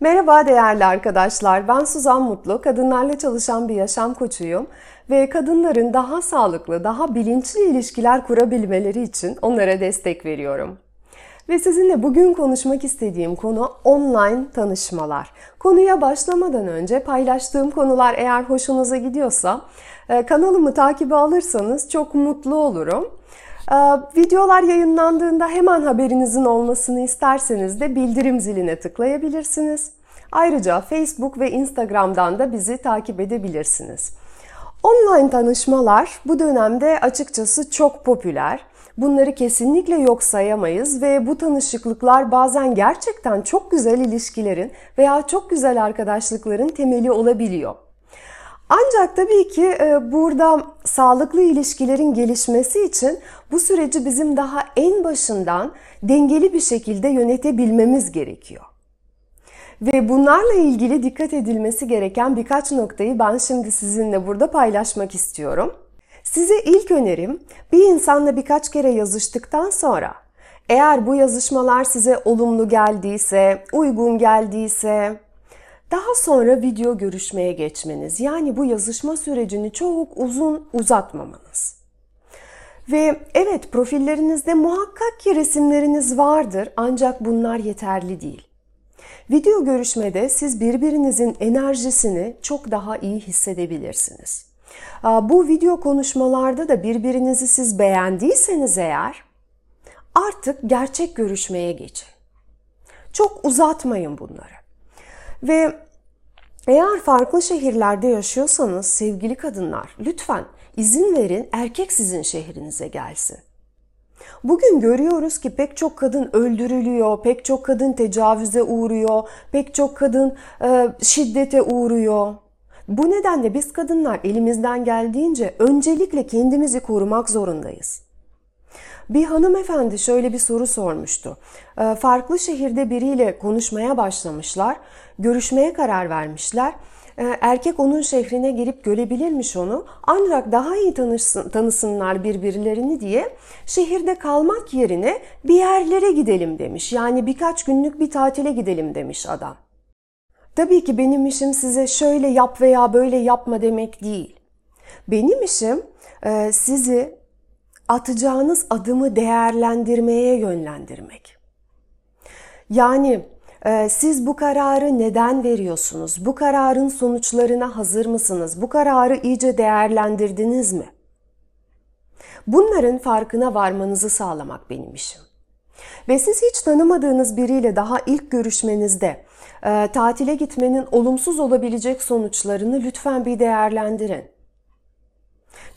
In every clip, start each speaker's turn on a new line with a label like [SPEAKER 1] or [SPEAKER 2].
[SPEAKER 1] Merhaba değerli arkadaşlar. Ben Suzan Mutlu. Kadınlarla çalışan bir yaşam koçuyum ve kadınların daha sağlıklı, daha bilinçli ilişkiler kurabilmeleri için onlara destek veriyorum. Ve sizinle bugün konuşmak istediğim konu online tanışmalar. Konuya başlamadan önce paylaştığım konular eğer hoşunuza gidiyorsa e, kanalımı takibe alırsanız çok mutlu olurum. E, videolar yayınlandığında hemen haberinizin olmasını isterseniz de bildirim ziline tıklayabilirsiniz. Ayrıca Facebook ve Instagram'dan da bizi takip edebilirsiniz. Online tanışmalar bu dönemde açıkçası çok popüler. Bunları kesinlikle yok sayamayız ve bu tanışıklıklar bazen gerçekten çok güzel ilişkilerin veya çok güzel arkadaşlıkların temeli olabiliyor. Ancak tabii ki e, burada sağlıklı ilişkilerin gelişmesi için bu süreci bizim daha en başından dengeli bir şekilde yönetebilmemiz gerekiyor. Ve bunlarla ilgili dikkat edilmesi gereken birkaç noktayı ben şimdi sizinle burada paylaşmak istiyorum. Size ilk önerim bir insanla birkaç kere yazıştıktan sonra eğer bu yazışmalar size olumlu geldiyse, uygun geldiyse daha sonra video görüşmeye geçmeniz. Yani bu yazışma sürecini çok uzun uzatmamanız. Ve evet profillerinizde muhakkak ki resimleriniz vardır ancak bunlar yeterli değil. Video görüşmede siz birbirinizin enerjisini çok daha iyi hissedebilirsiniz. Bu video konuşmalarda da birbirinizi siz beğendiyseniz eğer artık gerçek görüşmeye geçin. Çok uzatmayın bunları. Ve eğer farklı şehirlerde yaşıyorsanız sevgili kadınlar lütfen izin verin erkek sizin şehrinize gelsin. Bugün görüyoruz ki pek çok kadın öldürülüyor, pek çok kadın tecavüze uğruyor, pek çok kadın e, şiddete uğruyor. Bu nedenle biz kadınlar elimizden geldiğince öncelikle kendimizi korumak zorundayız. Bir hanımefendi şöyle bir soru sormuştu. E, farklı şehirde biriyle konuşmaya başlamışlar, görüşmeye karar vermişler ee, erkek onun şehrine girip görebilirmiş onu. Ancak daha iyi tanışsın, tanısınlar birbirlerini diye şehirde kalmak yerine bir yerlere gidelim demiş. Yani birkaç günlük bir tatile gidelim demiş adam. Tabii ki benim işim size şöyle yap veya böyle yapma demek değil. Benim işim e, sizi atacağınız adımı değerlendirmeye yönlendirmek. Yani ee, siz bu kararı neden veriyorsunuz? Bu kararın sonuçlarına hazır mısınız? Bu kararı iyice değerlendirdiniz mi? Bunların farkına varmanızı sağlamak benim işim. Ve siz hiç tanımadığınız biriyle daha ilk görüşmenizde e, tatile gitmenin olumsuz olabilecek sonuçlarını lütfen bir değerlendirin.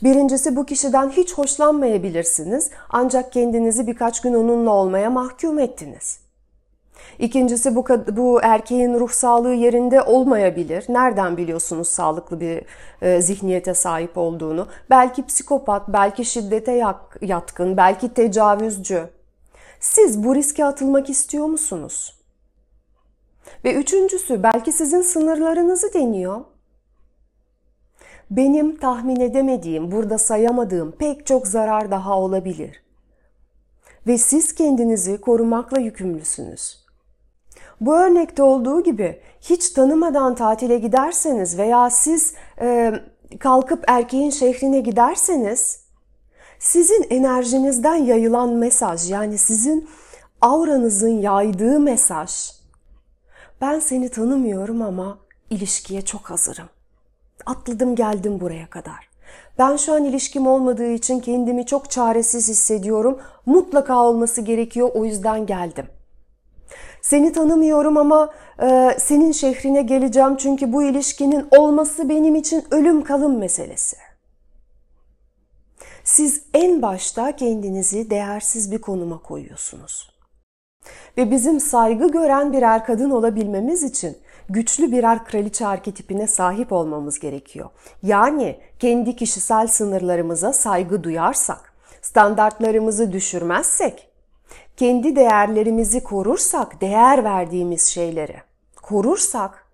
[SPEAKER 1] Birincisi bu kişiden hiç hoşlanmayabilirsiniz ancak kendinizi birkaç gün onunla olmaya mahkum ettiniz. İkincisi bu, bu erkeğin ruh sağlığı yerinde olmayabilir. Nereden biliyorsunuz sağlıklı bir e, zihniyete sahip olduğunu? Belki psikopat, belki şiddete yatkın, belki tecavüzcü. Siz bu riske atılmak istiyor musunuz? Ve üçüncüsü belki sizin sınırlarınızı deniyor. Benim tahmin edemediğim, burada sayamadığım pek çok zarar daha olabilir. Ve siz kendinizi korumakla yükümlüsünüz. Bu örnekte olduğu gibi hiç tanımadan tatile giderseniz veya siz e, kalkıp erkeğin şehrine giderseniz sizin enerjinizden yayılan mesaj yani sizin auranızın yaydığı mesaj ben seni tanımıyorum ama ilişkiye çok hazırım. Atladım geldim buraya kadar. Ben şu an ilişkim olmadığı için kendimi çok çaresiz hissediyorum. Mutlaka olması gerekiyor o yüzden geldim.'' Seni tanımıyorum ama e, senin şehrine geleceğim çünkü bu ilişkinin olması benim için ölüm kalım meselesi. Siz en başta kendinizi değersiz bir konuma koyuyorsunuz. Ve bizim saygı gören birer kadın olabilmemiz için güçlü birer kraliçe arketipine sahip olmamız gerekiyor. Yani kendi kişisel sınırlarımıza saygı duyarsak, standartlarımızı düşürmezsek, kendi değerlerimizi korursak, değer verdiğimiz şeyleri korursak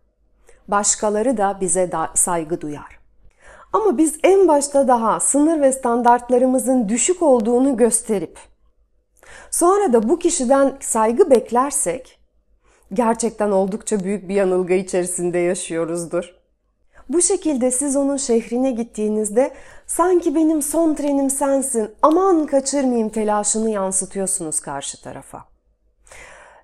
[SPEAKER 1] başkaları da bize da saygı duyar. Ama biz en başta daha sınır ve standartlarımızın düşük olduğunu gösterip sonra da bu kişiden saygı beklersek gerçekten oldukça büyük bir yanılgı içerisinde yaşıyoruzdur. Bu şekilde siz onun şehrine gittiğinizde sanki benim son trenim sensin, aman kaçırmayayım telaşını yansıtıyorsunuz karşı tarafa.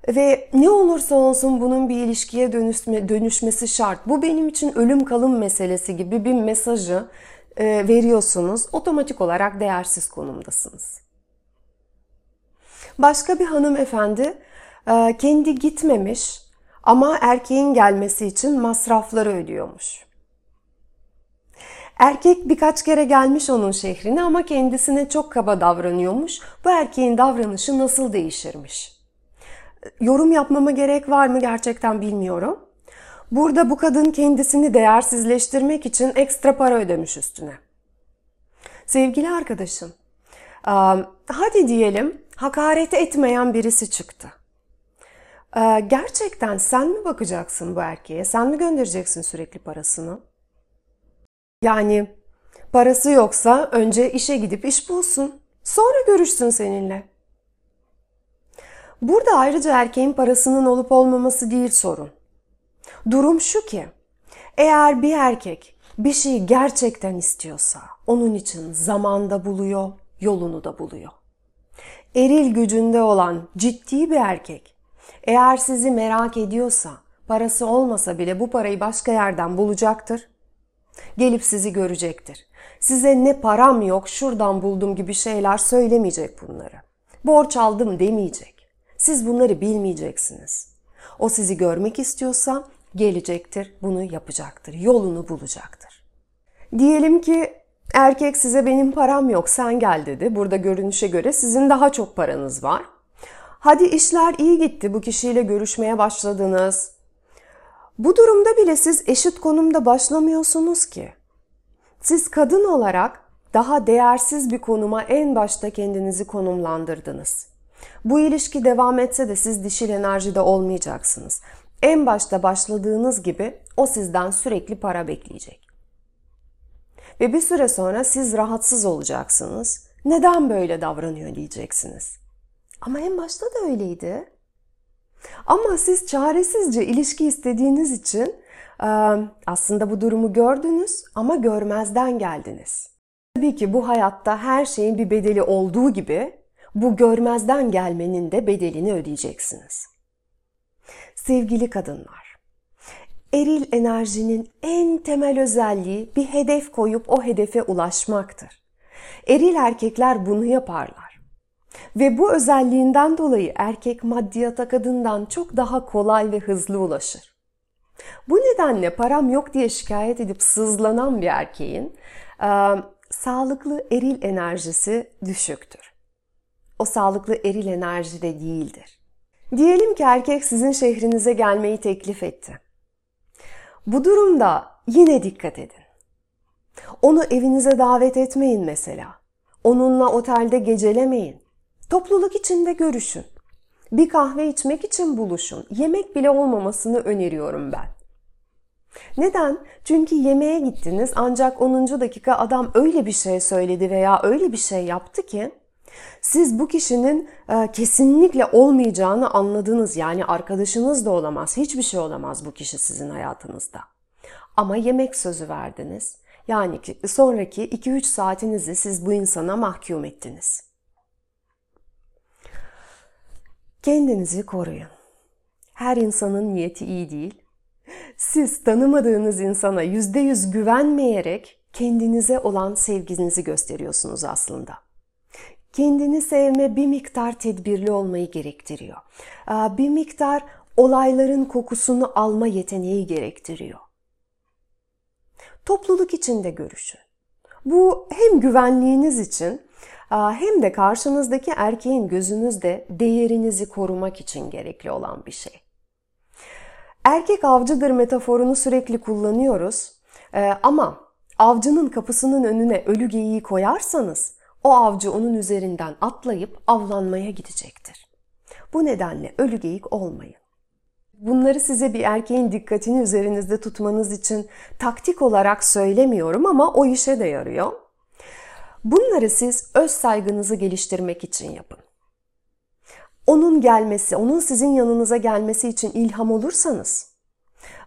[SPEAKER 1] Ve ne olursa olsun bunun bir ilişkiye dönüşme, dönüşmesi şart. Bu benim için ölüm kalım meselesi gibi bir mesajı e, veriyorsunuz. Otomatik olarak değersiz konumdasınız. Başka bir hanımefendi kendi gitmemiş ama erkeğin gelmesi için masrafları ödüyormuş. Erkek birkaç kere gelmiş onun şehrine ama kendisine çok kaba davranıyormuş. Bu erkeğin davranışı nasıl değişirmiş? Yorum yapmama gerek var mı gerçekten bilmiyorum. Burada bu kadın kendisini değersizleştirmek için ekstra para ödemiş üstüne. Sevgili arkadaşım, hadi diyelim hakaret etmeyen birisi çıktı. Gerçekten sen mi bakacaksın bu erkeğe? Sen mi göndereceksin sürekli parasını? Yani parası yoksa önce işe gidip iş bulsun. Sonra görüşsün seninle. Burada ayrıca erkeğin parasının olup olmaması değil sorun. Durum şu ki, eğer bir erkek bir şeyi gerçekten istiyorsa onun için zamanda buluyor, yolunu da buluyor. Eril gücünde olan ciddi bir erkek eğer sizi merak ediyorsa parası olmasa bile bu parayı başka yerden bulacaktır. Gelip sizi görecektir. Size ne param yok şuradan buldum gibi şeyler söylemeyecek bunları. Borç aldım demeyecek. Siz bunları bilmeyeceksiniz. O sizi görmek istiyorsa gelecektir, bunu yapacaktır, yolunu bulacaktır. Diyelim ki erkek size benim param yok sen gel dedi. Burada görünüşe göre sizin daha çok paranız var. Hadi işler iyi gitti bu kişiyle görüşmeye başladınız. Bu durumda bile siz eşit konumda başlamıyorsunuz ki. Siz kadın olarak daha değersiz bir konuma en başta kendinizi konumlandırdınız. Bu ilişki devam etse de siz dişil enerjide olmayacaksınız. En başta başladığınız gibi o sizden sürekli para bekleyecek. Ve bir süre sonra siz rahatsız olacaksınız. Neden böyle davranıyor diyeceksiniz. Ama en başta da öyleydi. Ama siz çaresizce ilişki istediğiniz için aslında bu durumu gördünüz ama görmezden geldiniz. Tabii ki bu hayatta her şeyin bir bedeli olduğu gibi bu görmezden gelmenin de bedelini ödeyeceksiniz. Sevgili kadınlar, eril enerjinin en temel özelliği bir hedef koyup o hedefe ulaşmaktır. Eril erkekler bunu yaparlar. Ve bu özelliğinden dolayı erkek maddiyata kadından çok daha kolay ve hızlı ulaşır. Bu nedenle param yok diye şikayet edip sızlanan bir erkeğin e, sağlıklı eril enerjisi düşüktür. O sağlıklı eril enerjide değildir. Diyelim ki erkek sizin şehrinize gelmeyi teklif etti. Bu durumda yine dikkat edin. Onu evinize davet etmeyin mesela. Onunla otelde gecelemeyin. Topluluk içinde görüşün. Bir kahve içmek için buluşun. Yemek bile olmamasını öneriyorum ben. Neden? Çünkü yemeğe gittiniz ancak 10. dakika adam öyle bir şey söyledi veya öyle bir şey yaptı ki siz bu kişinin e, kesinlikle olmayacağını anladınız. Yani arkadaşınız da olamaz, hiçbir şey olamaz bu kişi sizin hayatınızda. Ama yemek sözü verdiniz. Yani sonraki 2-3 saatinizi siz bu insana mahkum ettiniz. Kendinizi koruyun. Her insanın niyeti iyi değil. Siz tanımadığınız insana yüzde yüz güvenmeyerek kendinize olan sevginizi gösteriyorsunuz aslında. Kendini sevme bir miktar tedbirli olmayı gerektiriyor. Bir miktar olayların kokusunu alma yeteneği gerektiriyor. Topluluk içinde görüşün. Bu hem güvenliğiniz için hem de karşınızdaki erkeğin gözünüzde değerinizi korumak için gerekli olan bir şey. Erkek avcıdır metaforunu sürekli kullanıyoruz ama avcının kapısının önüne ölü geyiği koyarsanız o avcı onun üzerinden atlayıp avlanmaya gidecektir. Bu nedenle ölü geyik olmayın. Bunları size bir erkeğin dikkatini üzerinizde tutmanız için taktik olarak söylemiyorum ama o işe de yarıyor. Bunları siz öz saygınızı geliştirmek için yapın. onun gelmesi, onun sizin yanınıza gelmesi için ilham olursanız,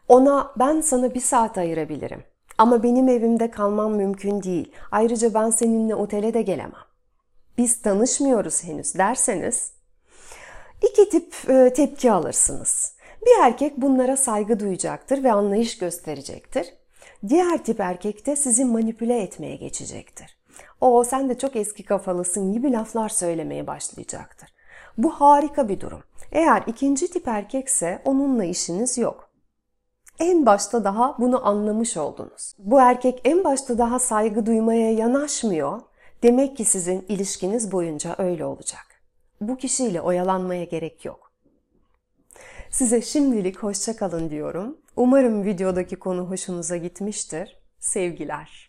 [SPEAKER 1] ona ben sana bir saat ayırabilirim. Ama benim evimde kalmam mümkün değil. Ayrıca ben seninle otele de gelemem. Biz tanışmıyoruz henüz derseniz iki tip e, tepki alırsınız. Bir erkek bunlara saygı duyacaktır ve anlayış gösterecektir. Diğer tip erkek de sizi manipüle etmeye geçecektir. O sen de çok eski kafalısın gibi laflar söylemeye başlayacaktır. Bu harika bir durum. Eğer ikinci tip erkekse onunla işiniz yok. En başta daha bunu anlamış oldunuz. Bu erkek en başta daha saygı duymaya yanaşmıyor. Demek ki sizin ilişkiniz boyunca öyle olacak. Bu kişiyle oyalanmaya gerek yok. Size şimdilik hoşça kalın diyorum. Umarım videodaki konu hoşunuza gitmiştir. Sevgiler.